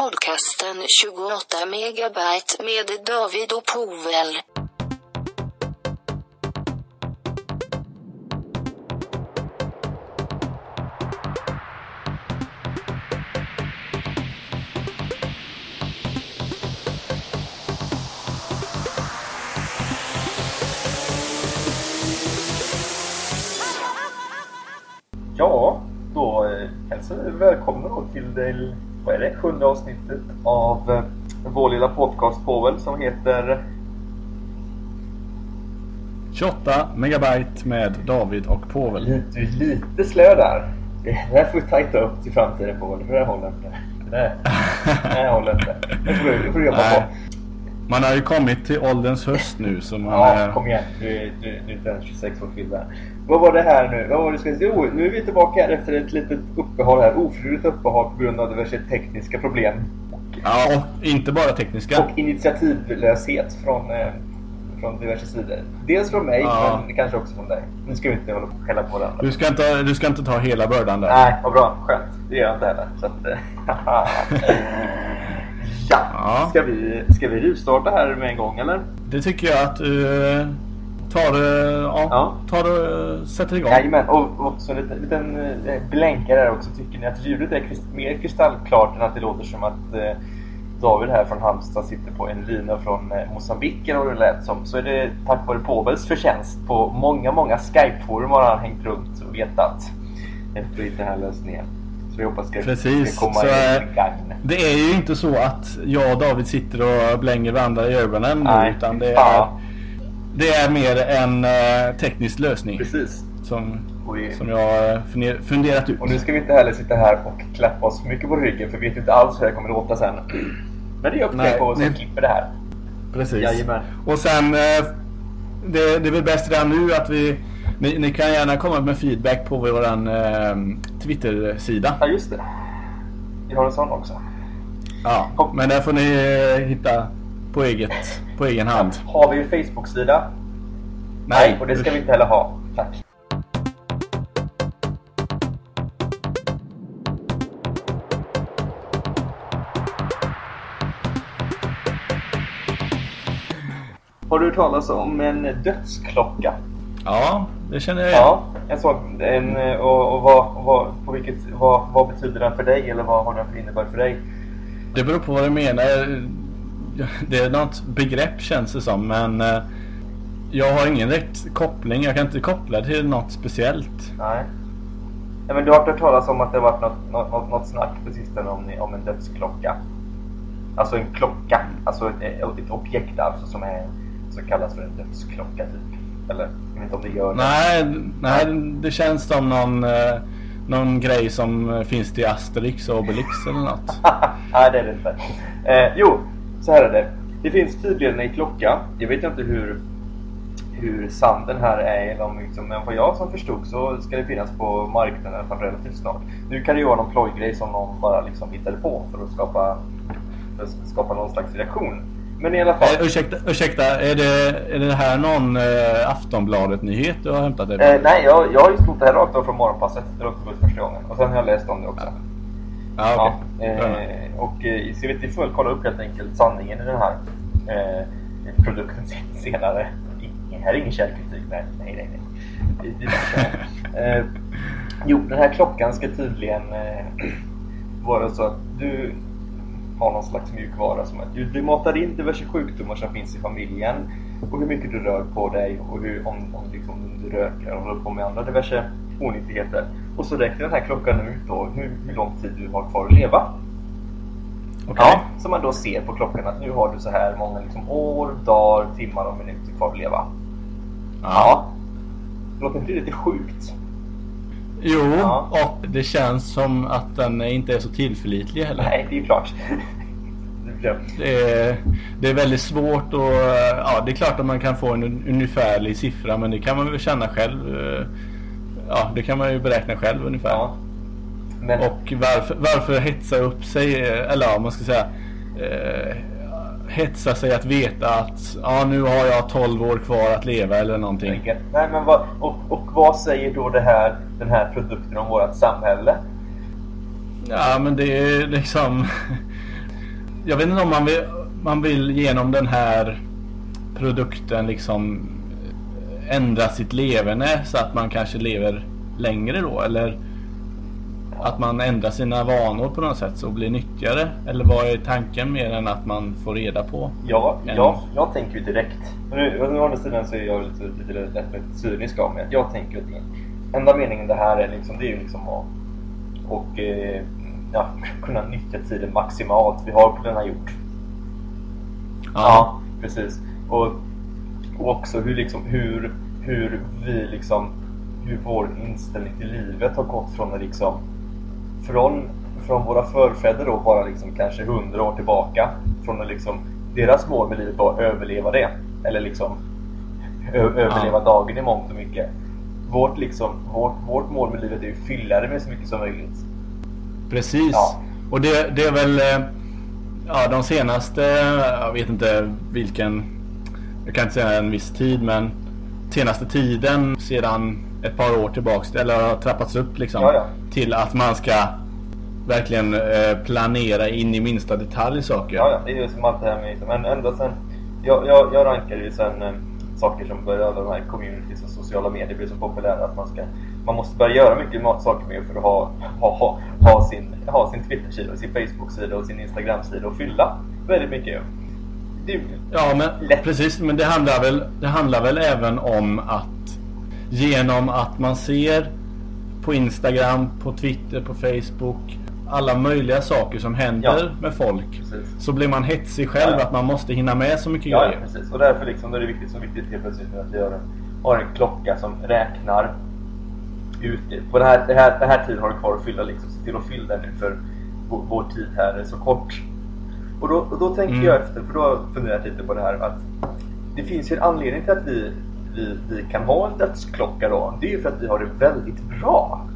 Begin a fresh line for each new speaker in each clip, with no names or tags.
podcasten 28 megabyte med David och Povel.
Ja, då eh, hälsar vi välkomna då till vad är det, sjunde avsnittet av eh, vår lilla podcast Povel som heter
28 megabyte med David och Povel.
du är lite slö där. Det här får vi tajta upp till framtiden Povel, för det här håller inte. Det här, håller inte. Det får du, får du jobba på.
Man har ju kommit till ålderns höst nu så man...
Ja,
eh,
kom igen. Du, är- du, du är inte ens 26 år kille. Vad var det här nu? Vad var det säga? Jo, nu är vi tillbaka här efter ett litet uppehåll här. Ofrivilligt uppehåll på grund av diverse tekniska problem.
Ja, och inte bara tekniska.
Och initiativlöshet från, eh, från diverse sidor. Dels från mig,
Ja.
men kanske också från dig. Nu ska vi inte hålla på och skälla på varandra.
Du ska, inte, du ska inte ta hela bördan där.
Nej, vad bra. Skönt. Det gör jag inte heller. Så att, eh, ja,
Ja.
ska vi, ska vi rivstarta här med en gång eller?
Det tycker jag att du eh, tar, ja,
Ja.
tar sätter igång.
Jajamän, och också en liten, liten eh, blänkare där också. Tycker ni att ljudet är krist, mer kristallklart än att det låter som att eh, David här från Halmstad sitter på en lina från Mosambik eller vad det lät som. Så är det tack vare Povels förtjänst. På många, många Skype-forum har han hängt runt och letat efter att hitta den här lösningen. Vi hoppas det ska,
Precis,
ska komma
så,
i
eh,
gagn.
Det är ju inte så att jag och David sitter och blänger varandra i ögonen nu,
Nej,
utan det är, det är mer en eh, teknisk lösning
Precis.
som,
vi-
som jag har funder- funderat ut.
Och nu ska vi inte heller sitta här och klappa oss mycket på ryggen för vi vet inte alls hur det kommer låta sen. Men det är upp till oss som
det-
klipper det här.
Precis.
Jajamän.
Och sen, eh, det, det är väl bäst redan nu att vi... Ni, ni kan gärna komma med feedback på vår eh, Twitter-sida.
Ja, just det. Vi har en sån också.
Ja, men där får ni eh, hitta på, eget, på egen hand.
Har vi en Facebook-sida?
Nej,
och det ska vi inte heller ha. Tack. Har du hört talas om en dödsklocka?
Ja, det känner jag igen.
Ja, en sån. En, och och vad, och vad, på vilket, vad, vad betyder den för dig? Eller vad har den för innebörd för dig?
Det beror på vad du menar. Det är något begrepp känns det som, men eh, jag har ingen rätt koppling. Jag kan inte koppla till något speciellt.
Nej. Nej men du har hört talas om att det har varit något, något, något snack på sistone om, om en dödsklocka? Alltså en klocka, alltså ett, ett objekt alltså som, är, som kallas för en dödsklocka typ. Eller, vet inte om det gör det.
Nej, nej det känns som någon, eh, någon grej som finns till Asterix och Obelix eller något.
Nej det är det inte. Eh, jo, så här är det. Det finns tydligen en klocka. Jag vet inte hur, hur sann den här är. Eller om liksom, men vad jag som förstod så ska det finnas på marknaden i alla fall relativt snart. Nu kan det ju vara någon plojgrej som någon bara liksom hittade på för att skapa, för att skapa någon slags reaktion. Men i alla fall.
Eh, ursäkta, ursäkta är, det, är det här någon eh, Aftonbladet-nyhet du har hämtat på?
Eh, nej, jag, jag har ju snott det här rakt av från morgonpasset. Det låter ut första gången. Och sen har jag läst om det också.
ja,
Ja,
okej.
eh, och eh, vi får väl kolla upp helt enkelt sanningen i den här eh, produkten sen- senare. Ingen, här är ingen källkritik. Nej, nej, nej. nej. Eh, jo, den här klockan ska tydligen eh, vara så att du har någon slags mjukvara som att du, du matar in diverse sjukdomar som finns i familjen och hur mycket du rör på dig och hur, om, om liksom, du röker och håller på med andra diverse onyttigheter. Och så räknar den här klockan ut då hur, hur lång tid du har kvar att leva.
Okej.
Ja, så man då ser på klockan att nu har du så här många liksom, år, dagar, timmar och minuter kvar att leva. Ja. Låter inte det lite sjukt?
Jo,
Ja.
och det känns som att den inte är så tillförlitlig heller.
Nej, det är ju klart. Det är-
Det är, väldigt svårt och ja, det är klart att man kan få en un- ungefärlig siffra men det kan man väl känna själv. eh, Ja, det kan man ju beräkna själv ungefär.
Ja. Men,
Och varför, varför hetsa upp sig, eh, eller ja, man ska säga eh, hetsa sig att veta att ja, nu har jag 12 år kvar att leva eller någonting.
Nej, men vad, och, och vad säger då det här, den här produkten om vårt samhälle?
Ja, men det är liksom jag vet inte om man vill, man vill genom den här produkten liksom ändra sitt leverne så att man kanske lever längre då eller att man ändrar sina vanor på något sätt och blir nyttigare? Eller vad är tanken mer än att man får reda på?
Ja,
en...
ja jag tänker ju direkt. Nu, å andra sidan så är jag lite, lite, lite, lite cynisk av mig. Jag tänker att enda meningen det här är liksom, det är ju liksom att och, eh, ja, kunna nyttja tiden maximalt vi har på denna jord. Ja, ja precis. Och, och också hur, liksom, hur, hur vi liksom hur vår inställning till livet har gått från att liksom från, från våra förfäder då bara liksom kanske hundra år tillbaka. Från att liksom, deras mål med livet var att överleva det. Eller liksom överleva ja. dagen i mångt och mycket. Vårt, liksom, vårt, vårt mål med livet är att fylla det med så mycket som möjligt.
Precis. Ja. Och det, det är väl eh, ja, de senaste, jag vet inte vilken, jag kan inte säga en viss tid men senaste tiden sedan ett par år tillbaks eller har trappats upp liksom
ja, ja.
till att man ska verkligen eh, planera in i minsta detalj saker.
Ja, ja, det är ju som allt det här med liksom, men ända sen jag, jag, jag rankar ju sen eh, saker som börjar de här communities och sociala medier blir så populära att man ska man måste börja göra mycket saker med för att ha, ha, ha, ha sin, ha sin Twitter-sida, sin Facebook-sida och sin Instagram-sida och fylla väldigt mycket.
Det ja, men lätt. precis. Men det handlar, väl, det handlar väl även om att genom att man ser på Instagram, på Twitter, på Facebook alla möjliga saker som händer ja. med folk precis. så blir man hetsig själv ja. att man måste hinna med så mycket
ja,
grejer.
Ja, precis. Och därför liksom, då är det viktigt, så viktigt helt plötsligt att vi har en, har en klocka som räknar ut på den här, den här, den här tiden har du kvar att fylla liksom. Se till att fylla den nu för vår tid här är så kort. Och då, och då tänker mm. jag efter, för då har jag funderat lite på det här att det finns ju en anledning till att vi vi, vi kan ha en dödsklocka då, det är ju för att vi har det väldigt bra.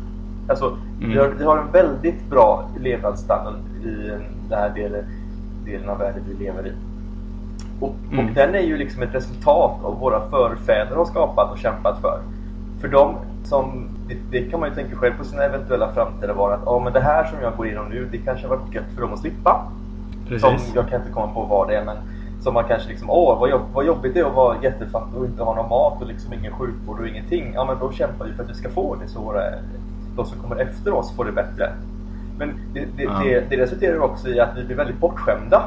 Alltså, mm. vi, har, vi har en väldigt bra levnadsstandard i den här delen, delen av världen vi lever i. Och, mm. och den är ju liksom ett resultat av våra förfäder har skapat och kämpat för. För dem som, det, det, kan man ju tänka själv på sina eventuella framtida var att oh, men det här som jag går igenom nu, det kanske har varit gött för dem att slippa. Precis. Som, jag kan inte komma på vad det är men som man kanske liksom, åh vad, jobb, vad jobbigt det är att vara jättefattig och inte ha någon mat och liksom ingen sjukvård och ingenting. Ja men då kämpar vi för att vi ska få det så våra, de som kommer efter oss får det bättre. Men det, det, ja. det, det resulterar också i att vi blir väldigt bortskämda.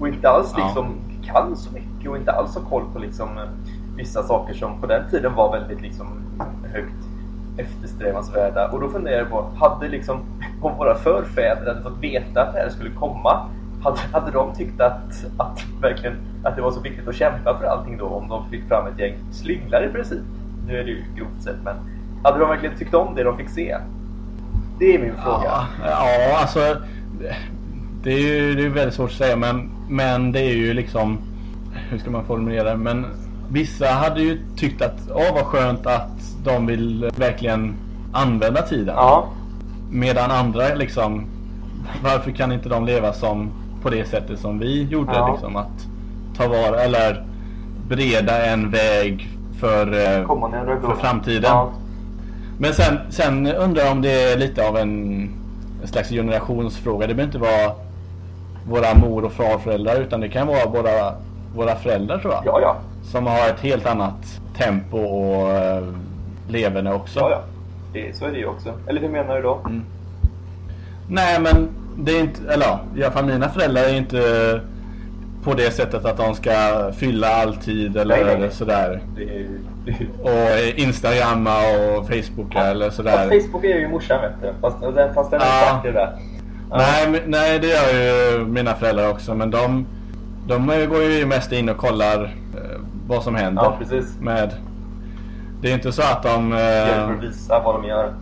Och inte alls liksom ja. kan så mycket och inte alls har koll på liksom vissa saker som på den tiden var väldigt liksom högt eftersträvansvärda. Och då funderar jag på, hade liksom, om våra förfäder hade fått veta att det här skulle komma hade, hade de tyckt att, att, verkligen, att det var så viktigt att kämpa för allting då om de fick fram ett gäng slynglar i princip? Nu är det ju grovt sett men hade de verkligen tyckt om det de fick se? Det är min fråga.
Ja, ja alltså det är ju det är väldigt svårt att säga men, men det är ju liksom hur ska man formulera det? Men vissa hade ju tyckt att åh vad skönt att de vill verkligen använda tiden.
Ja.
Medan andra liksom varför kan inte de leva som på det sättet som vi gjorde. Ja. Liksom, att ta vara eller bereda en väg för, eh, för framtiden. Ja. Men sen, sen undrar jag om det är lite av en, en slags generationsfråga. Det behöver inte vara våra mor och farföräldrar utan det kan vara våra, våra föräldrar tror jag.
Ja, ja.
Som har ett helt annat tempo och uh, leverne också.
Ja, ja. Det, så är det ju också. Eller hur menar du då? Mm.
Nej men det är inte, eller ja, i alla fall mina föräldrar är inte på det sättet att de ska fylla all tid eller, nej, nej. eller sådär. Det är, det Och instagramma och facebooka ja, eller sådär.
Fast Facebook är ju morsan vet du. Fast, fast den är ja. det där.
Ja. Nej, nej, det gör ju mina föräldrar också. Men de, de går ju mest in och kollar eh, vad som händer.
Ja, precis.
Med, det är inte så att de...
Eh, att visa vad de gör.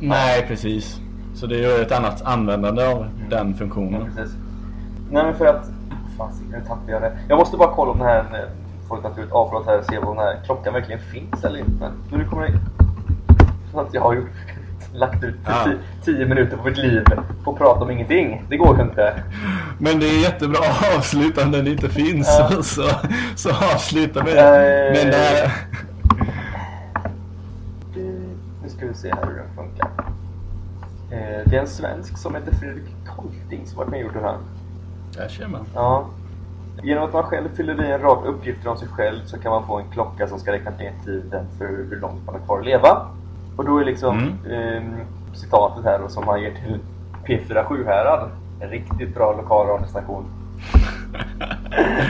Nej, precis. Så det är ju ett annat användande av mm. den funktionen.
Ja, precis. Nej men för att... Fan, nu tappade jag det. Jag måste bara kolla om den här... Får ta ut avbrott här och se om den här klockan verkligen finns eller inte. Men nu kommer det... Så att jag har ju lagt ut ja. tio minuter på mitt liv på att prata om ingenting. Det går ju inte.
Men det är jättebra att avsluta om den inte finns. Ja. Så, så avslutar vi. Äh, Men det
Nu ska vi se här hur den funkar. Eh, det är en svensk som heter Fredrik Kolting som varit med och gjort det här.
Där ser man.
Ja. Genom att man själv fyller i en rad uppgifter om sig själv så kan man få en klocka som ska räkna ner tiden för hur långt man har kvar att leva. Och då är liksom
Mm.
eh, citatet här då, som man ger till P4 Sjuhärad, en riktigt bra lokalradiostation.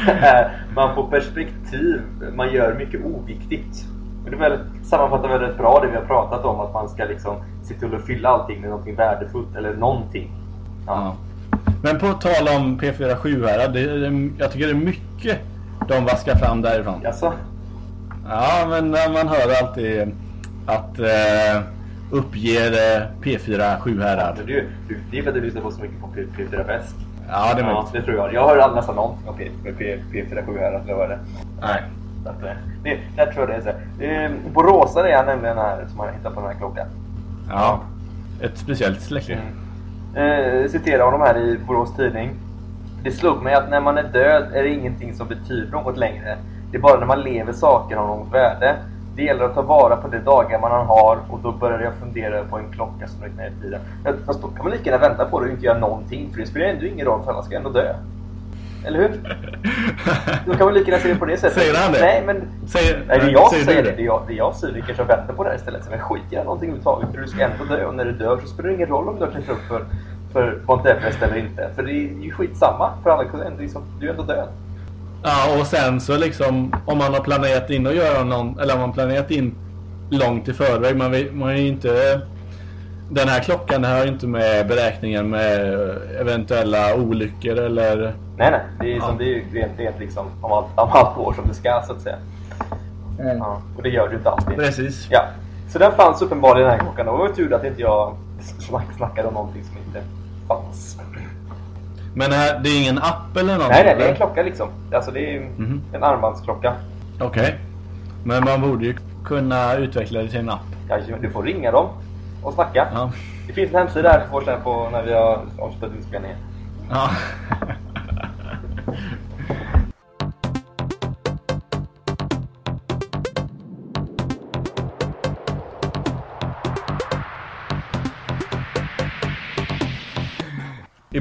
är, man får perspektiv, man gör mycket oviktigt. Och det är väl, sammanfattar väl rätt bra det vi har pratat om, att man ska liksom se till att fylla allting med någonting värdefullt eller någonting.
Ja. Men på tal om P4 Sjuhärad, det, det, jag tycker det är mycket de vaskar fram därifrån.
Jaså?
Ja, men eh, man hör alltid att eh, uppger eh, P4 Sjuhärad.
Men du, du, det är för att du lyssnar på så mycket på P- P4 Väst.
Ja, det är
Ja, det tror jag. Jag hör nästan någonting om P, P, P4 Sjuhärad, lovar det.
Nej.
Så att, eh, det, jag tror det är så. här. Eh, Boråsare är han nämligen här som har hittat på den här klockan.
Ja. Ett speciellt släkte.
Mm. Eh, citerar honom här i Borås Tidning. Det slog mig att när man är död är det ingenting som betyder något längre. Det är bara när man lever saker har något värde. Det gäller att ta vara på de dagar man har och då började jag fundera på en klocka som räknar ner tiden. Fast då kan man lika gärna vänta på det och inte göra någonting för det spelar ändå ingen roll för alla ska ändå dö. Eller hur? Då kan man lika gärna se det på det sättet.
Säger han det?
Nej, men
Säger,
Nej, det är jag som säger det. Det är jag, det är jag cyniker som vänder på det här istället. Men skit i någonting överhuvudtaget. För du ska ändå dö. Och när du dör så spelar det ingen roll om du har klättrat upp för, för Mount Everest eller inte. För det är ju skitsamma. För alla kan ändå liksom, du är ändå död.
Ja, och sen så liksom om man har planerat in att göra någon, eller om man planerat in långt i förväg. Man, vet- man är ju inte... Den här klockan har ju inte med beräkningen med eventuella olyckor eller...
Nej, nej. Det är,
Ja.
som, det är ju rent, rent liksom om allt, om allt går som det ska så att säga. Ja, och det gör ju inte alltid.
Precis.
Ja. Så den fanns uppenbarligen den här klockan. Och det var tur att inte jag snack, snackade om någonting som inte fanns.
Men här, det är ingen app eller något?
Nej, nej. Det är en klocka liksom. Alltså det är ju
Mhm.
en armbandsklocka.
Okej. Men man borde ju kunna utveckla det till en app.
Ja, du får ringa dem och snacka.
Ja.
Det finns en hemsida här får sen på när vi har avslutat inspelningen.
ja.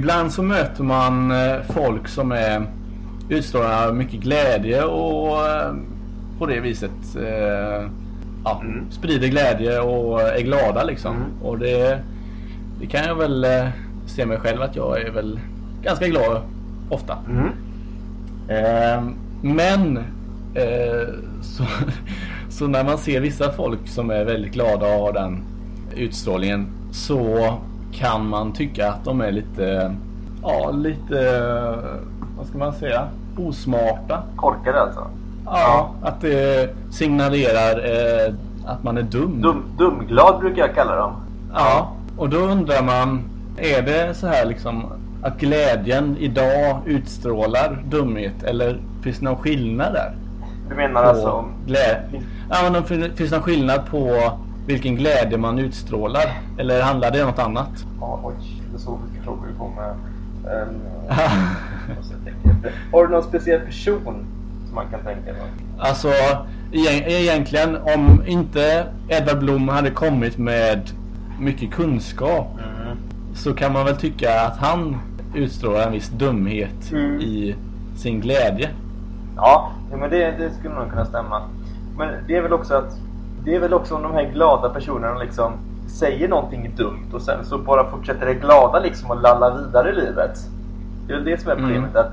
Ibland så möter man eh, folk som är utstrålar mycket glädje och eh, på det viset eh, ja,
Mm.
sprider glädje och är glada liksom.
Mm.
Och det, det kan jag väl se mig själv att jag är väl ganska glad ofta.
Mm.
Eh, men eh, så, så när man ser vissa folk som är väldigt glada och har den utstrålningen så kan man tycka att de är lite, ja lite, vad ska man säga, osmarta.
Korkade alltså.
Ja, att det signalerar eh, att man är dum.
Dum, dumglad brukar jag kalla dem.
Ja, och då undrar man, är det så här liksom att glädjen idag utstrålar dumhet eller finns det någon skillnad där?
Du menar
På
alltså...
glä- ja, men finns det någon skillnad på vilken glädje man utstrålar? Eller handlar det om något annat?
Ja, oj, det är så mycket frågor får med. Um. Har du någon speciell person som man kan tänka på?
Alltså, egent- egentligen om inte Edvard Blom hade kommit med mycket kunskap
Mm.
så kan man väl tycka att han utstrålar en viss dumhet
Mm.
i sin glädje.
Ja, ja, men det, det skulle nog kunna stämma. Men det är väl också att det är väl också om de här glada personerna liksom säger någonting dumt och sen så bara fortsätter det glada liksom och lalla vidare i livet. Det är väl det som är
Mm.
problemet. Att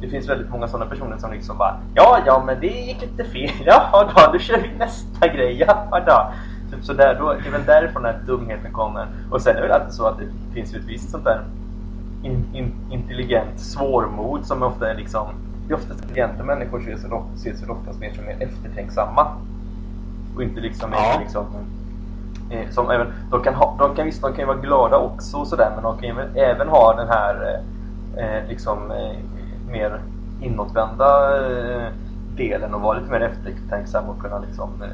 det finns väldigt många sådana personer som liksom bara Ja, ja, men det gick lite fel. Ja, då, då kör vi nästa grej. Ja, då. Typ sådär. Då, det är väl därifrån den här dumheten kommer. Och sen är det väl alltid så att det finns ju ett visst sånt där in, in, intelligent svårmod som ofta är liksom det är oftast intelligenta människor of- ses väl oftast mer som mer eftertänksamma. Och inte liksom,
Ja.
liksom eh, som även, de kan ha, de kan visst de kan ju vara glada också och sådär men de kan ju även ha den här eh, eh, liksom eh, mer inåtvända eh, delen och vara lite mer eftertänksam och kunna liksom eh,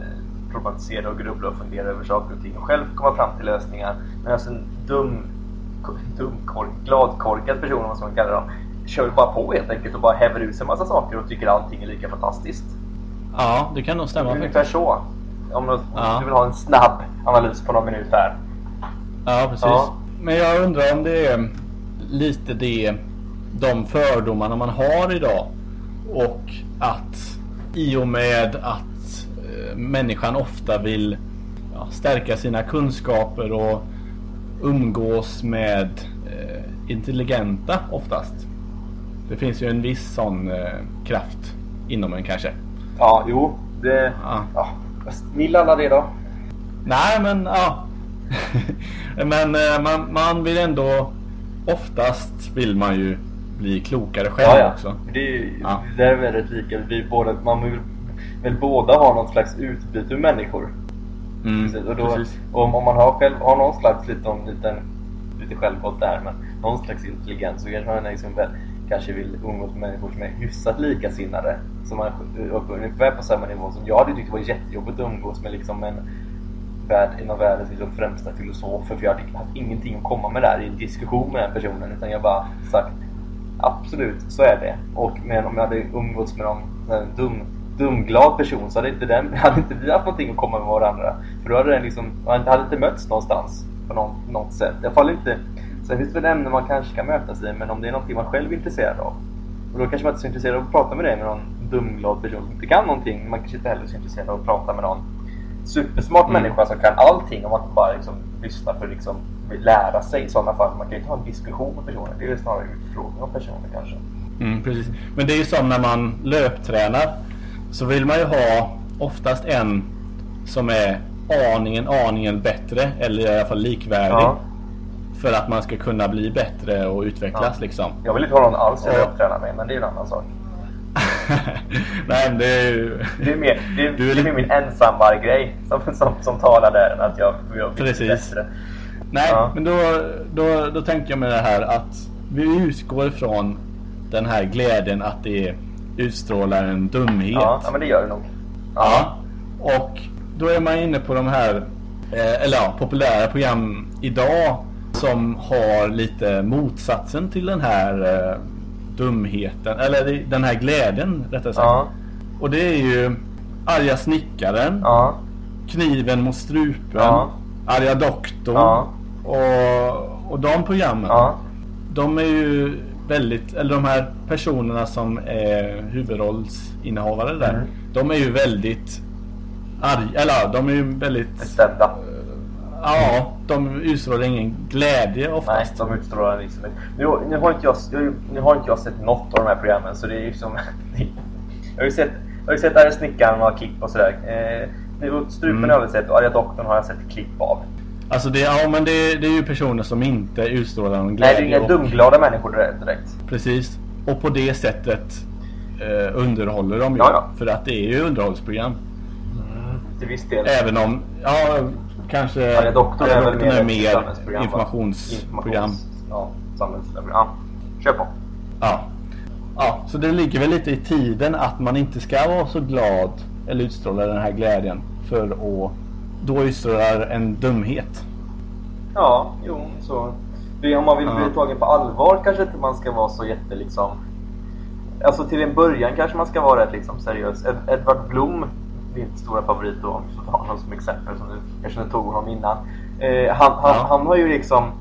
problematisera och grubbla och fundera över saker och ting och själv komma fram till lösningar. Men alltså en dum, dumkork, gladkorkad person om man ska kalla dem kör bara på helt enkelt och bara häver ut sig en massa saker och tycker allting är lika fantastiskt.
Ja, det kan nog stämma
Ungefär så. Om du,
Ja.
vill ha en snabb analys på någon minut här.
Ja, precis.
Ja.
Men jag undrar om det är lite det de fördomarna man har idag. Och att i och med att eh, människan ofta vill ja, stärka sina kunskaper och umgås med eh, intelligenta oftast. Det finns ju en viss sån eh, kraft inom en kanske.
Ja, jo. Det... Ja. ja. Vill alla det då?
Nej, men ja. men eh, man, man vill ändå... Oftast vill man ju bli klokare själv ja, ja. också.
Det, är, ja. det är väldigt lika. Vi båda, man vill väl båda ha något slags utbyte med människor. Mm, precis. Och då, precis. Om, om man har, själv, har någon slags liten, liten lite självgott där, men någon slags intelligens så kanske man liksom väl, kanske vill umgås med människor som är hyfsat likasinnade. Som är ungefär på samma nivå som jag hade tyckt det var jättejobbigt att umgås med liksom en, värld, en av världens liksom främsta filosofer. För jag hade haft ingenting att komma med där i en diskussion med den personen. Utan jag bara sagt absolut, så är det. Och men om jag hade umgåtts med någon dum, dumglad person så hade inte, den, hade inte vi haft någonting att komma med varandra. För då hade den liksom, hade inte mötts någonstans på någon, något sätt. I alla fall inte Sen finns det väl ämnen man kanske kan mötas i, men om det är någonting man själv är intresserad av. Och då kanske man inte är så intresserad av att prata med dig med någon dumglad person som inte kan någonting. Man kanske inte heller är så intresserad av att prata med någon supersmart mm. människa som kan allting om man bara liksom lyssnar för att liksom lära sig i sådana fall. Man kan ju inte ha en diskussion med personen. Det är ju snarare utfrågning av personen kanske.
Mm, precis. Men det är ju som när man löptränar. Så vill man ju ha oftast en som är aningen, aningen bättre. Eller i alla fall likvärdig. Ja. För att man ska kunna bli bättre och utvecklas ja. liksom.
Jag vill inte ha någon alls jag upptränar med, men det är en annan sak.
Nej, men det är ju...
Det är mer, det är, du är... Det är min ensamvar-grej som, som, som talar där än att jag, jag
vill Precis. bättre. Nej, ja. men då, då, då tänker jag med det här att vi utgår ifrån den här glädjen att det utstrålar en dumhet.
Ja, ja men det gör det nog.
Ja. ja. Och då är man inne på de här eh, eller ja, populära program idag som har lite motsatsen till den här eh, dumheten, eller den här glädjen rättare sagt. Ja. Och det är ju Arga snickaren, ja. Kniven mot strupen, ja. Arga doktorn ja. och, och de programmen. De är ju väldigt, eller de här personerna som är huvudrollsinnehavare där. Mm. De är ju väldigt arga, eller de är ju väldigt
Bestämda.
Ja, de utstrålar ingen glädje oftast.
Nej, de utstrålar liksom nu, nu, har inte jag, nu har inte jag sett något av de här programmen så det är ju som... jag har ju sett, jag har ju sett Arga Snickaren och klipp och sådär. Eh, Strupen mm. har jag sett och Arga Doktorn har jag sett klipp av.
Alltså det, ja, men det, det är ju personer som inte utstrålar någon glädje.
Nej, det är inga och... dumglada människor direkt.
Precis. Och på det sättet eh, underhåller de ju. Ja, ja. För att det är ju underhållsprogram.
Mm, till viss del.
Även om, ja kanske...
Ja, doktorn är väl mer,
mer informationsprogram.
Ja, samhällsprogram. Kör på.
Ja. ja, så det ligger väl lite i tiden att man inte ska vara så glad eller utstråla den här glädjen för att då utstrålar en dumhet.
Ja, jo, så. Det, om man vill bli tagen på allvar kanske inte man ska vara så jätte liksom... Alltså till en början kanske man ska vara rätt liksom seriös. Ed Edvard Blom din stora favorit då, om du tar honom som exempel, som du kanske tog honom innan. Eh, han, han, ja. han har ju liksom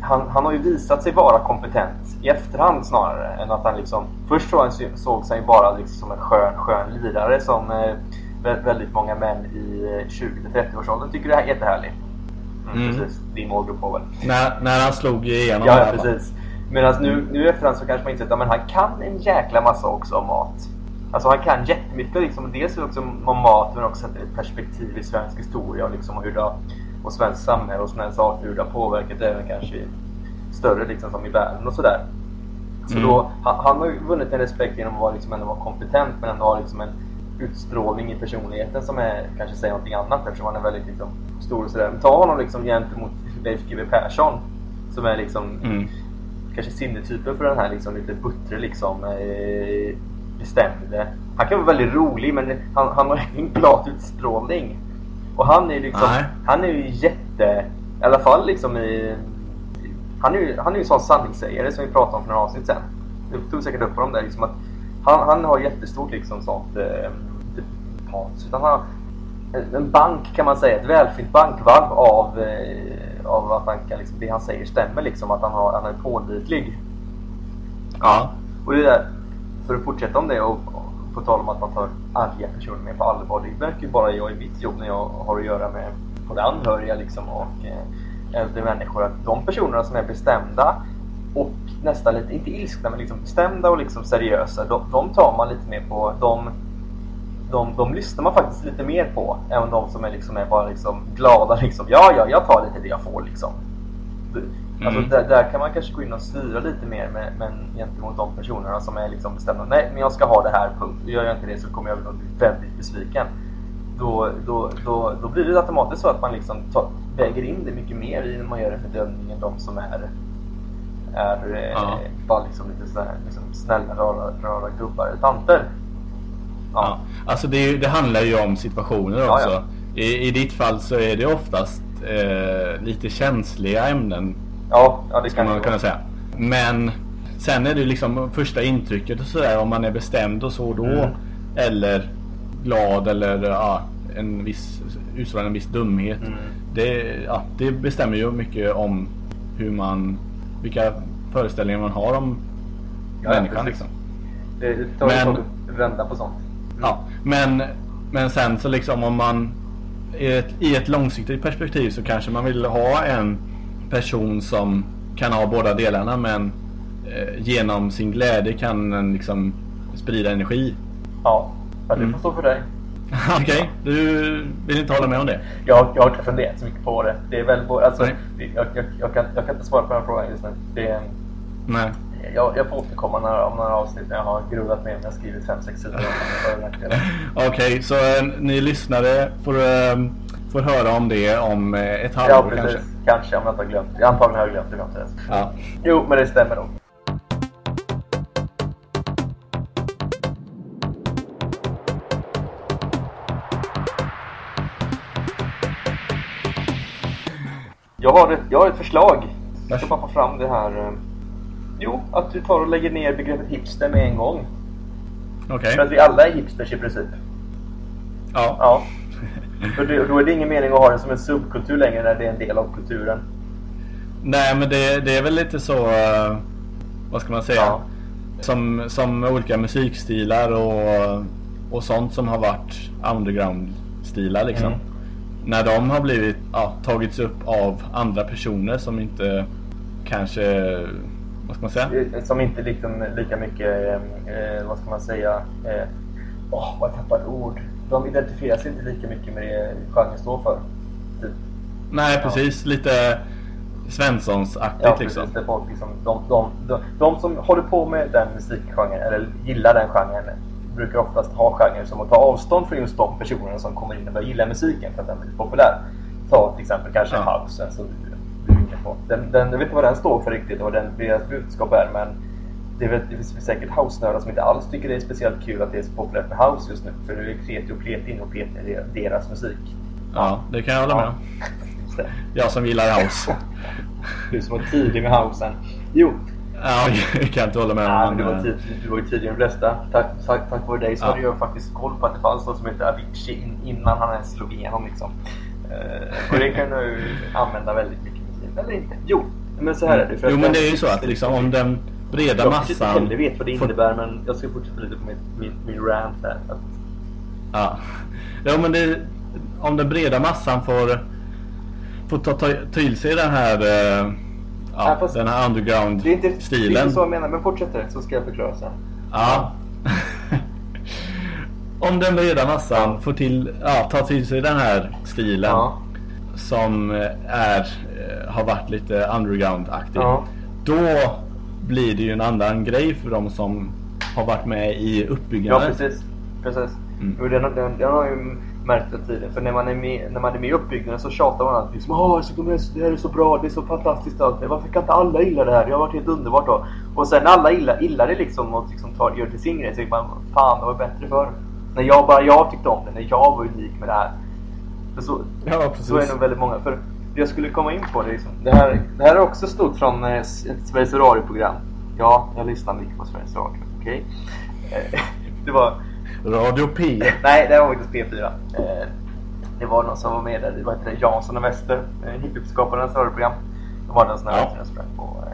han, han har ju visat sig vara kompetent i efterhand snarare än att han liksom... Först så han såg sig bara liksom som en skön, skön lirare som eh, väldigt många män i 20-30 års åldern tycker det är jättehärligt. Mm, mm. Precis, din målgrupp var väl.
När, när han slog igenom
Ja, ja precis. Medan nu, nu efterhand så kanske man inser att han kan en jäkla massa också om mat. Alltså han kan jättemycket liksom, dels också om mat men också ett perspektiv i svensk historia och, liksom, och, hur det och svensk samhälle och sådana saker, hur det har påverkat även kanske i större liksom som i världen och sådär. Så mm. då, han, han, har ju vunnit en respekt genom att vara, liksom, ändå vara kompetent men ändå ha liksom en utstrålning i personligheten som är, kanske säger någonting annat eftersom han är väldigt liksom, stor och sådär. Men ta honom liksom gentemot Leif GW Persson som är liksom mm. kanske sinnetypen för den här liksom lite buttre liksom eh, bestämde. Han kan vara väldigt rolig men han, han har ingen glad utstrålning. Och han är liksom, Nej. han är ju jätte, i alla fall liksom i, han är ju han är en sån sanningssägare som vi pratade om för några avsnitt sen. Du tog säkert upp på dem där liksom att han, han har jättestort liksom sånt, eh, inte patos, utan han har en bank kan man säga, ett välfyllt bankvalv av, eh, av att han kan, liksom, det han säger stämmer liksom, att han, har, han är pålitlig.
Ja.
Och det där, för att fortsätta om det och, och på tal om att man tar arga personer mer på allvar. Det märker ju bara jag i mitt jobb när jag har att göra med både anhöriga liksom och eh, äldre människor. Att de personerna som är bestämda och nästan lite, inte ilskna, men liksom bestämda och liksom seriösa. De, de tar man lite mer på. De, de, de lyssnar man faktiskt lite mer på än de som är, liksom, är bara liksom glada. Liksom. Ja, ja, jag tar lite det jag får liksom. Alltså,
Mm.
där, där kan man kanske gå in och styra lite mer med, men gentemot de personerna som är liksom bestämda. Nej, men jag ska ha det här, punkt. Gör jag inte det så kommer jag bli väldigt besviken. Då, då, då, då blir det automatiskt så att man liksom tar, väger in det mycket mer i när man gör en bedömning än de som är, är eh,
Ja.
bara liksom lite sådär, liksom snälla, rara, rara gubbar eller tanter.
Ja. Alltså det, det handlar ju om situationer
Ja,
också.
ja.
I, I ditt fall så är det oftast eh, lite känsliga ämnen
Ja, ja det
kan man kunna säga. Men sen är det liksom första intrycket och sådär om man är bestämd och så då.
Mm.
Eller glad eller ja, en viss, utstrålar en viss dumhet.
Mm.
Det, ja, det bestämmer ju mycket om hur man, vilka föreställningar man har om
Ja,
människan. Liksom.
Det, det tar
Men-
att vända på sånt.
Ja, men, men sen så liksom om man i ett, i ett långsiktigt perspektiv så kanske man vill ha en person som kan ha båda delarna men eh, genom sin glädje kan den liksom sprida energi.
Ja, ja det
Mm.
får stå för dig.
Okej, du vill inte hålla med om det?
Jag, jag har inte funderat så mycket på det. Det är väl alltså, det- jag, jag, jag, kan, jag kan inte svara på den frågan just nu. Det
Nej.
jag, jag får återkomma om några avsnitt när jag har gruvat med mig. Har skrivit fem, sex sidor om.
Okej, så eh, ni lyssnare får, eh, får höra om det om eh, ett
Ja,
halvår
precis.
kanske.
Kanske. om jag inte har glömt det. Antagligen har jag glömt det. till dess.
Ja.
Jo, men det stämmer nog. Jag har ett, jag har ett förslag. Jag ska bara få fram det här. eh, Jo, att du tar och lägger ner begreppet hipster med en gång.
Okej.
För att vi alla är hipsters i princip.
Ja.
Ja. För det, då är det ingen mening att ha det som en subkultur längre när det är en del av kulturen.
Nej, men det, det är väl lite så, eh, vad ska man säga?
Ja.
Som, som olika musikstilar och, och sånt som har varit underground-stilar liksom.
Mm.
När de har blivit, ja, tagits upp av andra personer som inte kanske, vad ska man säga?
Eh, Som inte liksom lika mycket, eh, eh, vad ska man säga, eh, åh vad jag ord. De identifierar sig inte lika mycket med det genren står för. Typ.
Nej, precis. Lite Svenssons-aktigt
Ja,
liksom.
precis. Är folk, liksom, de, de, de, de som håller på med den musikgenren, eller gillar den genren, brukar oftast ha genrer som att ta avstånd från just de personerna som kommer in och börjar gilla musiken för att den blir populär. Ta till exempel kanske
Ja.
House, du, du inne på. Den, den, jag vet inte vad den står för riktigt och vad den, deras budskap är, men det är väl det finns säkert house-nördar som inte alls tycker det är speciellt kul att det är så populärt med house just nu. För nu är kreti och pleti in och peti i deras musik.
Ja, det kan jag hålla med om. Jag som gillar house.
Du som var tidig med housen. Jo,
Ja, jag kan inte hålla med
Ja,
om.
men du, var
eh,
tid, du var ju tidigare än de flesta. Tack, tack, tack vare dig så
Ja.
hade jag faktiskt koll på att det fanns något som heter Avicii in, innan han ens slog igenom. Liksom. Eh, och det kan du använda väldigt mycket. Eller inte. Jo, men så här är det. för
Jo men det är ju så att liksom om den breda
jag inte
massan...
heller vet vad det innebär men jag ska fortsätta lite på min, min, min rant här. Att,
Ja. Jo men det, om den breda massan får, får ta, ta till sig den här, eh, ja,
Ja,
den här
det inte, det är
underground-stilen.
inte så jag menar men fortsätt så ska jag förklara sen.
Ja. om den breda massan får till, ja, ta till sig den här stilen
Ja.
som eh, är, eh, har varit lite underground-aktig.
Ja.
Då blir det ju en annan grej för de som har varit med i
Ja,
uppbyggandet.
precis. precis.
Mm.
Och den, den, den har ju märkt det tiden. För när man är med, när man är med i uppbyggnaden så tjatar man alltid liksom Åh, så kommer det här är så bra, det är så fantastiskt allt. Varför kan inte alla gilla det här? Det har varit helt underbart då. Och sen när alla gillar, gillar det liksom och liksom tar, gör det till sin grej så man Fan, det var bättre förr. När jag bara jag tyckte om det, när jag var unik med det här. Så,
Ja, precis.
så är det nog väldigt många. För det jag skulle komma in på det liksom. Det här, det här är också stort från eh, Sveriges Radio-program. Ja, jag lyssnar mycket på Sveriges Radio. Okej? Eh, Det var...
Radio P.
Nej, det var faktiskt P4. Eh, Det var någon som var med där, det var inte Jansson och Wester, eh, hiphopskaparens radioprogram. De hade en sån här
Ja.
på,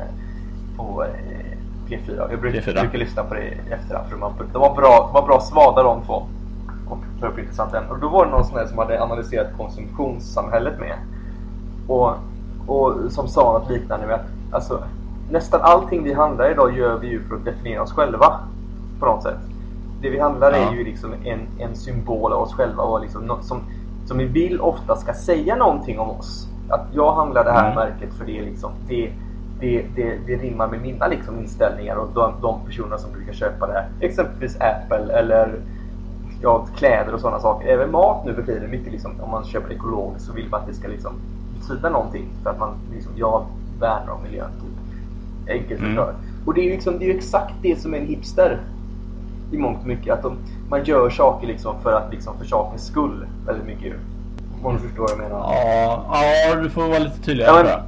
på eh, P4. Jag brukar,
P4.
brukar lyssna på det i efterhand för de var, de var bra, de var bra svada de två. Och tar upp intressant. Och då var det någon sån här som hade analyserat konsumtionssamhället med. Och, och som sa något liknande med att alltså, nästan allting vi handlar idag gör vi ju för att definiera oss själva. På något sätt. Det vi handlar
Ja.
är ju liksom en, en symbol av oss själva och liksom något som, som vi vill ofta ska säga någonting om oss. Att jag handlar det här
Mm.
märket för det, är liksom, det, det, det, det rimmar med mina liksom, inställningar och de, de personerna som brukar köpa det här. Exempelvis Apple eller ja, kläder och sådana saker. Även mat nu för tiden. Mycket liksom, om man köper ekologiskt så vill man att det ska liksom, betyda någonting. För att man liksom, jag värnar om miljön. Typ. Enkelt
Mm.
förklarat. Och det är ju liksom, det är ju exakt det som är en hipster. I mångt och mycket. Att de, man gör saker liksom för att liksom för sakens skull. Väldigt mycket. Om du förstår vad jag menar.
Ja, ja, du får vara lite tydligare
Ja,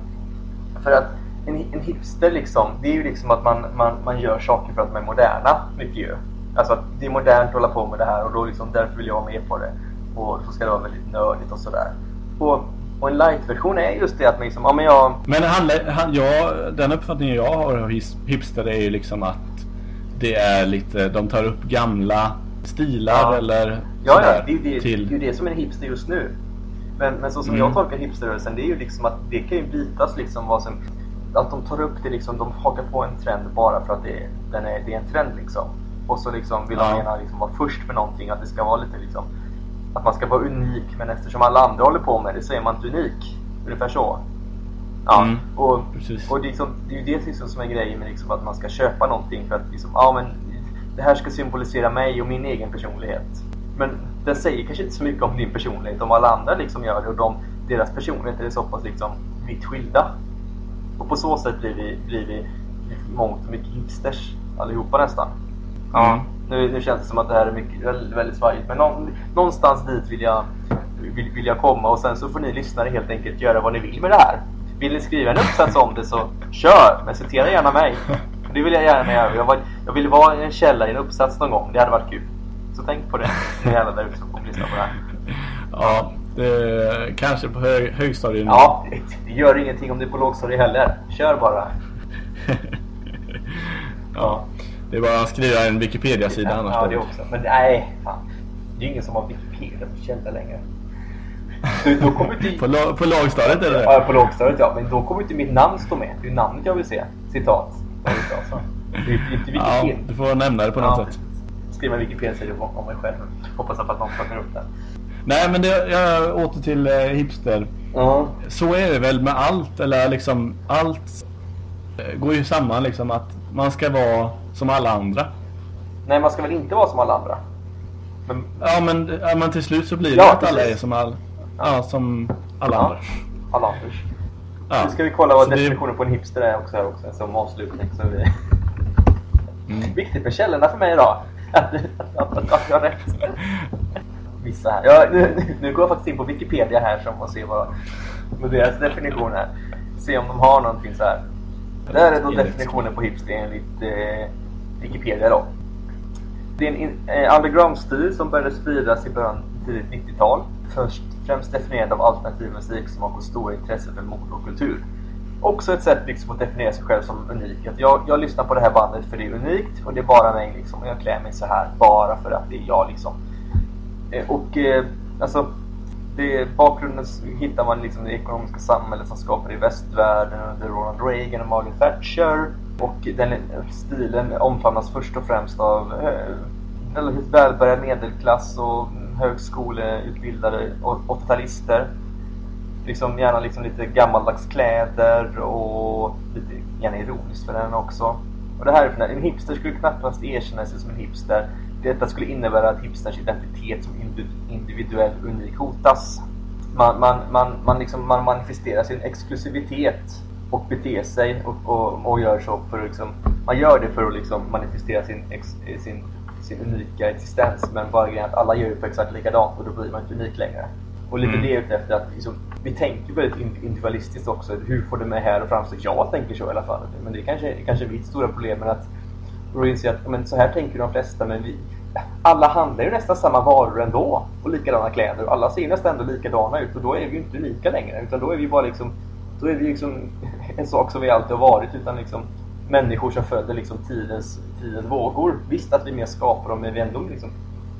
men-. För att en, en hipster liksom, det är ju liksom att man, man, man gör saker för att de är moderna. Mycket ju. Alltså att det är modernt att hålla på med det här och då liksom därför vill jag vara med på det. Och så ska det vara väldigt nördigt och sådär. Och, och en light-version är just det att liksom, ja men jag...
Men han, han, ja, den uppfattningen jag har av hipster är ju liksom att det är lite, de tar upp gamla stilar
Ja.
eller
Ja, ja,
sådär
det är ju det,
till...
det, är ju det som är en hipster just nu. Men, men så som
Mm.
jag tolkar hipsterrörelsen, det är ju liksom att det kan ju bytas liksom vad som... Att de tar upp det liksom, de hakar på en trend bara för att det, den är, det är en trend liksom. Och så liksom vill de
Ja.
gärna liksom vara först med någonting, att det ska vara lite liksom... Att man ska vara unik, men eftersom alla andra håller på med det så är man inte unik. Ungefär så. Ja,
Mm,
och,
precis.
och det, är liksom, det är ju det liksom som är grejen med liksom att man ska köpa någonting för att liksom, ja men det här ska symbolisera mig och min egen personlighet. Men den säger kanske inte så mycket om din personlighet om alla andra liksom gör det och de, deras personligheter är så pass liksom vitt skilda. Och på så sätt blir vi, blir vi mångt och mycket hipsters allihopa nästan.
Ja.
Nu, nu känns det som att det här är mycket, väldigt, väldigt svajigt men någon, någonstans dit vill jag, vill, vill jag komma och sen så får ni lyssnare helt enkelt göra vad ni vill med det här. Vill ni skriva en uppsats om det så kör, men citera gärna mig. Det vill jag gärna göra. Jag, var, jag vill vara en källa i en uppsats någon gång, det hade varit kul. Så tänk på det, ni alla där ute som kommer lyssna på det här.
Ja, det, kanske på hög, högstadiet
Ja, det, det gör ingenting om det är på lågstadiet heller. Kör bara.
ja. Det är bara att skriva en Wikipedia-sida annars.
Ja, det också. Men nej, fan. Det är ju ingen som har Wikipedia som källa längre. Då, då kommer inte...
På, lo- på lågstadiet det
Ja, på lågstadiet ja. Men då kommer inte mitt namn stå med. Det är namnet jag vill se. Citat. Ja, det, är inte
Ja,
Wikipedia.
du får nämna det på något
Ja,
sätt.
Skriva en Wikipedia-sida om mig själv. Hoppas att någon plockar upp den.
Nej, men det, jag åter till eh, hipster.
Ja.
Så är det väl med allt, eller liksom allt eh, går ju samman liksom att man ska vara som alla andra.
Nej, man ska väl inte vara som alla andra? Men,
Ja, men, ja, men till slut så blir det
Ja,
att alla är som, all, ja, som alla
ja,
andra.
alla.
Ja.
Nu ska vi kolla vad
Så det-
definitionen på en hipster är också här också. Som avslutning. Så vi...
Mm.
Viktigt med källorna för mig idag. Att, att, att, att jag har rätt. Vissa här. Ja, nu, nu går jag faktiskt in på Wikipedia här som och ser vad, vad deras definition är. Se om de har någonting så här. Det här är då definitionen på hipster enligt eh, Wikipedia då. Det är en eh, underground-stil som började spridas i början av tidigt 90-tal. Först främst definierad av alternativ musik som har fått stora intresse för mod och kultur. Också ett sätt liksom att definiera sig själv som unik. Att jag, jag lyssnar på det här bandet för det är unikt och det är bara mig liksom. Och jag klär mig så här bara för att det är jag liksom. Eh, och eh, alltså det, bakgrunden hittar man liksom det ekonomiska samhället som skapades i västvärlden under Ronald Reagan och Margaret Thatcher. Och den stilen omfamnas först och främst av eh, relativt välbärgad medelklass och högskoleutbildade 80-talister. Liksom gärna liksom lite gammaldags kläder och lite gärna ironiskt för den också. Och det här är för en hipster skulle knappast erkänna sig som en hipster. Detta skulle innebära att hipsters identitet som individuell unik hotas. Man, man, man, man, liksom, man manifesterar sin exklusivitet och beter sig och, och, och gör så för att liksom, man gör det för att liksom manifestera sin, ex, sin, sin unika existens. Men bara grejen att alla gör det på exakt likadant och då blir man inte unik längre. Och lite
Mm.
det ute efter att liksom, vi tänker väldigt in- individualistiskt också. Hur får det mig här att framstå? Jag tänker så i alla fall. Men det är kanske, kanske mitt stora problem. Men att inse att men, så här tänker de flesta. Men vi, alla handlar ju nästan samma varor ändå. Och likadana kläder. Och alla ser ju nästan ändå likadana ut. Och då är vi ju inte unika längre. Utan då är vi bara liksom, då är vi liksom en sak som vi alltid har varit. Utan liksom, människor som följer liksom tidens, tidens vågor. Visst att vi mer skapar dem, men vi ändå liksom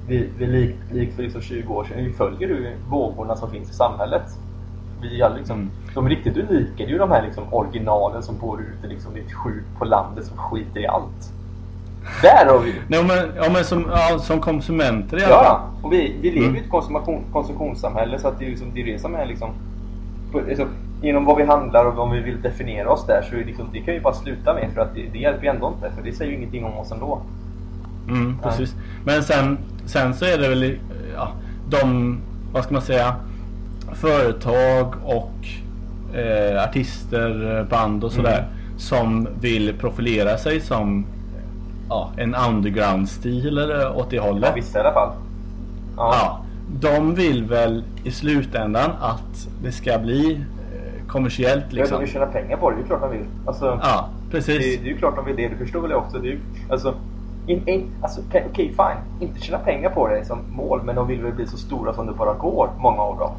vi, vi likt lik för liksom 20 år sedan, vi följer ju vågorna som finns i samhället. Vi är liksom, mm. De riktigt unika är ju de här liksom originalen som bor ute liksom i ett skjut på landet som skiter i allt. Där har vi
Nej, men, ja, men som, ja, som konsumenter i
alla fall. Ja, och vi, vi lever mm. i ett konsumtion, konsumtionssamhälle så att det är, liksom, det är det som är liksom... Alltså, genom vad vi handlar och om vi vill definiera oss där så liksom, det kan vi bara sluta med för att det, det hjälper ju ändå inte för det säger ju ingenting om oss ändå.
Mm, precis. Ja. Men sen, sen så är det väl ja, de, vad ska man säga, företag och eh, artister, band och sådär mm. som vill profilera sig som ja, en underground-stil eller åt det hållet.
Ja, vissa i alla fall.
Ja. ja. De vill väl i slutändan att det ska bli kommersiellt liksom.
Ja, de vill tjäna pengar på det. Det är klart de vill. Alltså,
ja, precis.
Det, det är ju klart de vill det. Du förstår väl också. Det är, alltså, in, in, alltså, okej, okay, fine. Inte tjäna pengar på det som mål, men de vill väl bli så stora som det bara går, många av dem.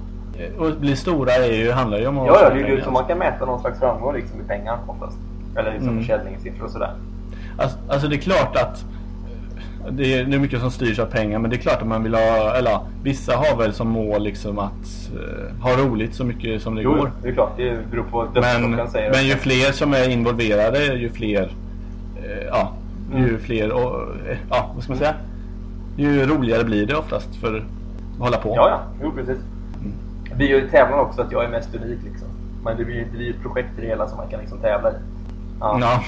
Och bli stora är ju, handlar ju om
att... Ja, ja det är ju så man kan mäta någon slags framgång liksom, i pengar oftast. Eller liksom mm. försäljningssiffror och sådär.
Alltså, alltså, det är klart att det är, det är mycket som styrs av pengar men det är klart att man vill ha, eller vissa har väl som mål liksom att uh, ha roligt så mycket som det
jo,
går.
det är klart. Det beror på
men, säger. Men ju fler som är involverade ju fler, uh, ja, ju mm. fler, och, uh, ja vad ska man säga? Ju roligare blir det oftast för att hålla på.
Ja, ja, jo precis. Mm. Det är ju tävlan också att jag är mest unik liksom. Men det blir ju ett projekt i det hela som man kan liksom tävla i.
Ja. ja.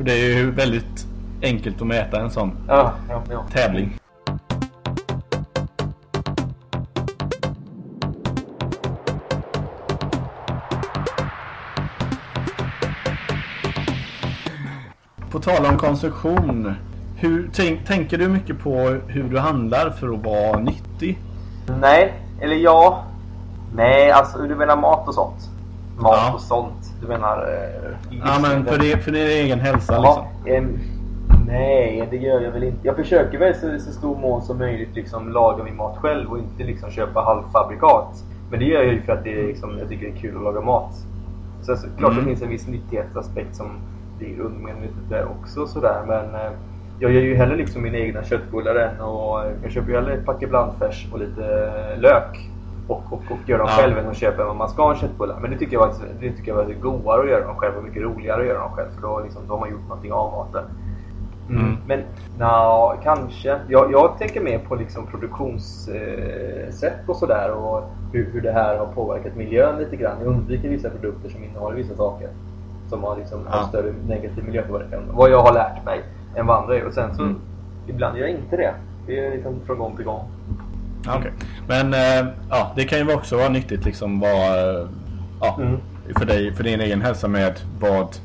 Det är ju väldigt enkelt att mäta en sån
ja, ja, ja.
tävling. På tal om konsumtion. Hur, tänk, tänker du mycket på hur du handlar för att vara nyttig?
Nej, eller ja. Nej, alltså du menar mat och sånt? Mat ja. och sånt. Du menar...
Eh, ja, men för, det, för din egen hälsa ja, liksom.
Eh, nej, det gör jag väl inte. Jag försöker väl så, så stor mån som möjligt liksom laga min mat själv och inte liksom köpa halvfabrikat. Men det gör jag ju för att det är, liksom, jag tycker det är kul att laga mat. Sen så, klart mm. det finns en viss nyttighetsaspekt som blir undermedvetet där också sådär. Men eh, jag gör ju hellre liksom mina egna köttbullar än och jag köper ju hellre ett paket blandfärs och lite lök och, och, och gör dem ja. själv än att köpa en köttbullar. Men det tycker jag faktiskt det tycker jag var godare att göra dem själv och mycket roligare att göra dem själv. För då, liksom, då har man gjort någonting av maten. Mm. Mm. Men no, kanske. Jag, jag tänker mer på liksom produktionssätt och sådär och hur, hur det här har påverkat miljön lite grann. Jag undviker vissa produkter som innehåller vissa saker som har liksom ja. större negativ miljöpåverkan. Vad jag har lärt mig än vad andra gör. Och sen så mm. ibland gör jag inte det. Det är liksom från gång till gång.
Okay. Men äh, ja, det kan ju också vara nyttigt liksom vad, ja, mm. för dig, för din egen hälsa med vad,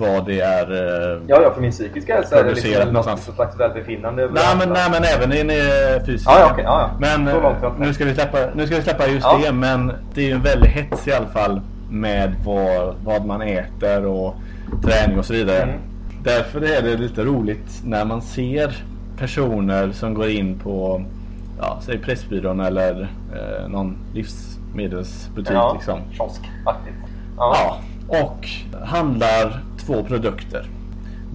vad det är äh,
Ja, ja, för min psykiska hälsa är det liksom något slags välbefinnande.
Nej men, nej, men även din äh, fysiska.
Ja, ja, okay, ja, ja.
Men nu, ska vi släppa, nu ska vi släppa just ja. det, men det är ju en väldigt hets i alla fall med vad, vad man äter och träning och så vidare. Mm. Därför är det lite roligt när man ser personer som går in på ja, säg Pressbyrån eller eh, någon livsmedelsbutik. Ja, liksom.
kiosk faktiskt.
Ja. ja. och handlar två produkter.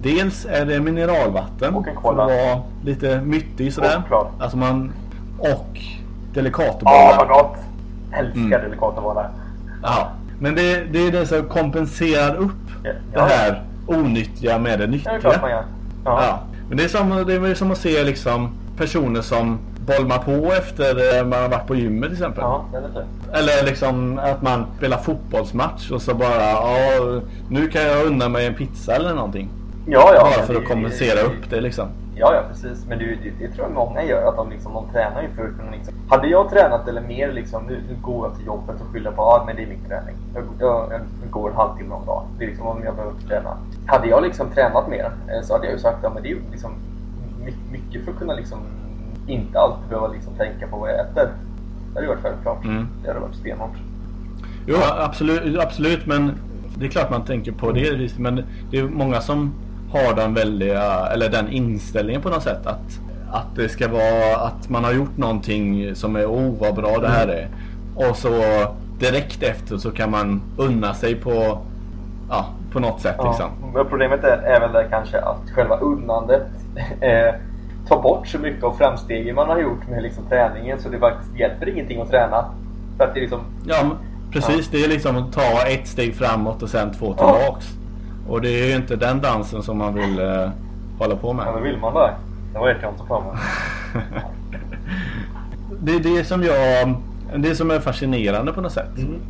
Dels är det mineralvatten
och en cola.
för att vara lite myttig sådär.
Och
alltså man, och
Delicatobollar. Ja, vad gott! Älskar mm.
Ja, men det, det är det som kompenserar upp ja. det här onyttiga med det nyttiga.
Ja, det är klart man gör.
Ja. ja. Men det är, som, det är som att se liksom personer som bolma på efter man har varit på gymmet till exempel.
Ja,
Eller liksom att man spelar fotbollsmatch och så bara, ja, nu kan jag unna mig en pizza eller någonting.
Ja, ja.
Bara för att kompensera upp det liksom.
Ja, ja precis. Men det, det, det tror jag många gör. Att de, liksom, de tränar ju för att kunna liksom... Hade jag tränat eller mer liksom, nu, nu går jag till jobbet och skyller på att ah, det är min träning. Jag, jag, jag, går en halvtimme om dagen. Det är liksom om jag behöver träna. Hade jag liksom tränat mer eh, så hade jag ju sagt att ja, det är liksom mycket för att kunna liksom inte alltid behöva liksom tänka på vad jag äter. Det hade varit självklart. Mm. Det hade varit stenhårt.
Jo, absolut, absolut, men det är klart man tänker på det. Men det är många som har den väldiga, eller den inställningen på något sätt att, att det ska vara att man har gjort någonting som är oh vad bra det här är. Och så direkt efter så kan man unna sig på, ja, på något sätt
Ja.
liksom.
Men problemet är, är väl där kanske att själva unnandet eh, tar bort så mycket av framstegen man har gjort med liksom träningen så det faktiskt hjälper ingenting att träna. För att det liksom...
Ja, precis. Det är liksom att ta ett steg framåt och sen två
Ja.
tillbaks. Och det är ju inte den dansen som man vill eh, hålla på med.
Ja, men vill man det? Det vet jag inte mig.
det är det som jag... Det som är fascinerande på något sätt.
Mm.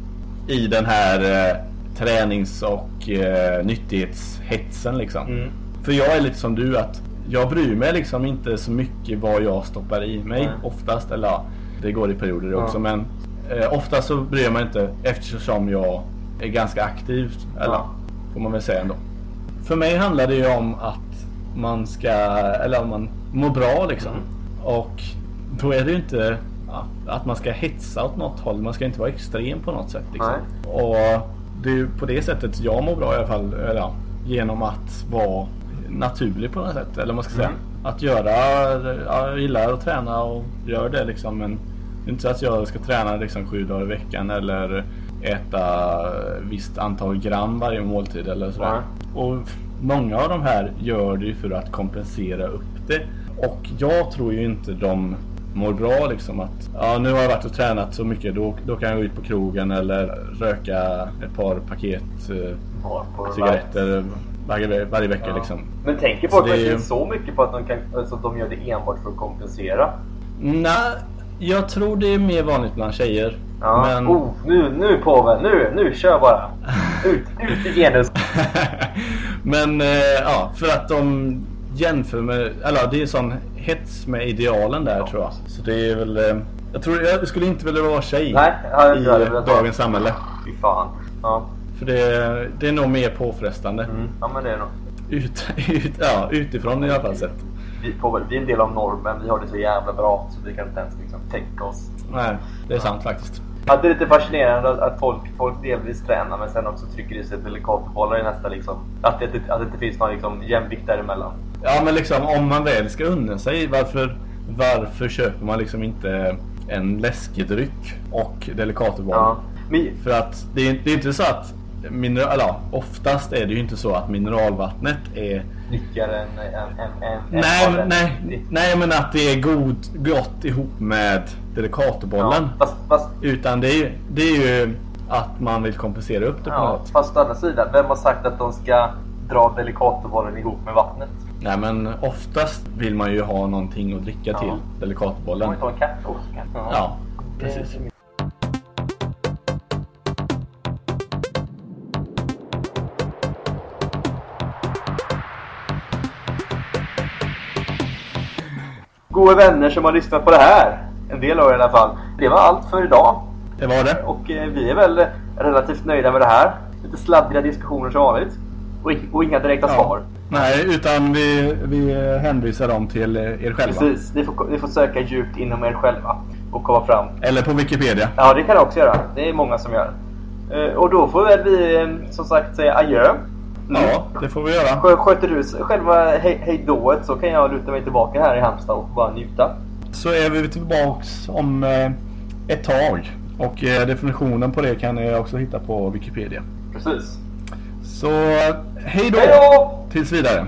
I den här eh, tränings och eh, nyttighetshetsen liksom.
Mm.
För jag är lite som du att jag bryr mig liksom inte så mycket vad jag stoppar i mig
Nej.
oftast. Eller ja, det går i perioder
Ja.
också men eh, oftast så bryr jag mig inte eftersom jag är ganska aktiv. Eller
Ja.
får man väl säga ändå. För mig handlar det ju om att man ska, eller om man mår bra liksom.
Mm.
Och då är det ju inte ja, att man ska hetsa åt något håll. Man ska inte vara extrem på något sätt. Liksom. Och det är ju på det sättet jag mår bra i alla fall. Eller, ja, genom att vara naturlig på något sätt. Eller man ska säga.
Mm.
Att göra, ja, jag gillar att träna och gör det liksom. Men det är inte så att jag ska träna liksom sju dagar i veckan eller äta visst antal gram varje måltid eller sådär. Och många av de här gör det ju för att kompensera upp det. Och jag tror ju inte de mår bra liksom att ja nu har jag varit och tränat så mycket då, då kan jag gå ut på krogen eller röka ett par paket eh, cigaretter varje, varje vecka
Ja.
liksom.
Men tänker folk
det är
verkligen
ju-
så mycket på att de, kan, alltså, att de gör det enbart för att kompensera?
Nej, jag tror det är mer vanligt bland tjejer.
Ja.
Men...
Oh, nu, nu påven, nu, nu kör bara! Ut, ut i genus!
Men eh, ja, för att de jämför med, eller det är sån hets med idealen där
Ja.
tror jag. Så det är väl, eh, jag tror jag skulle inte vilja vara tjej
Nej,
i dagens samhälle.
Fy fan. Ja.
För det, det är nog mer påfrestande.
Mm. ja, men det är nog.
Ut, ut, ja, utifrån i alla fall sett.
Vi, vi är en del av normen, vi har det så jävla bra så vi kan inte ens liksom, tänka oss.
Nej, det är sant faktiskt.
Att det är lite fascinerande att, folk, folk delvis tränar men sen också trycker i sig delikatbollar i nästa liksom. Att det, att det inte finns någon liksom, jämvikt däremellan.
Ja men liksom om man väl ska unna sig, varför, varför köper man liksom inte en läskedryck och Delicatoboll?
Ja. Men,
För att det är, det är inte så att mineral, eller, oftast är det ju inte så att mineralvattnet är
nyttjar en... en, en, en
Nej, nej, nej men att det är god, gott ihop med Delicatobollen.
Ja, fast, fast,
Utan det är, det är ju att man vill kompensera upp det på
ja,
något.
fast å andra sidan, vem har sagt att de ska dra delikatobollen ihop med vattnet?
Nej men oftast vill man ju ha någonting att dricka
Ja.
till
De
Delicatobollen.
har inte ha en kaffeost kanske?
Ja, precis.
Goda vänner som har lyssnat på det här. En del av er i alla fall. Det var allt för idag.
Det var det.
Och eh, vi är väl relativt nöjda med det här. Lite sladdriga diskussioner som vanligt. Och, och inga direkta svar.
Nej, utan vi, vi hänvisar dem till er själva.
Precis. Ni får, ni får söka djupt inom er själva. Och komma fram.
Eller på Wikipedia.
Ja, det kan jag också göra. Det är många som gör. Eh, Och då får väl vi eh, som sagt säga adjö. Mm.
Ja, det får vi göra.
Skö- Sköter du själva hej- hejdået så kan jag luta mig tillbaka här i Halmstad och bara njuta.
Så är vi tillbaks om eh, ett tag. Och eh, definitionen på det kan ni också hitta på Wikipedia.
Precis.
Så då!
Hej då!
Tills vidare.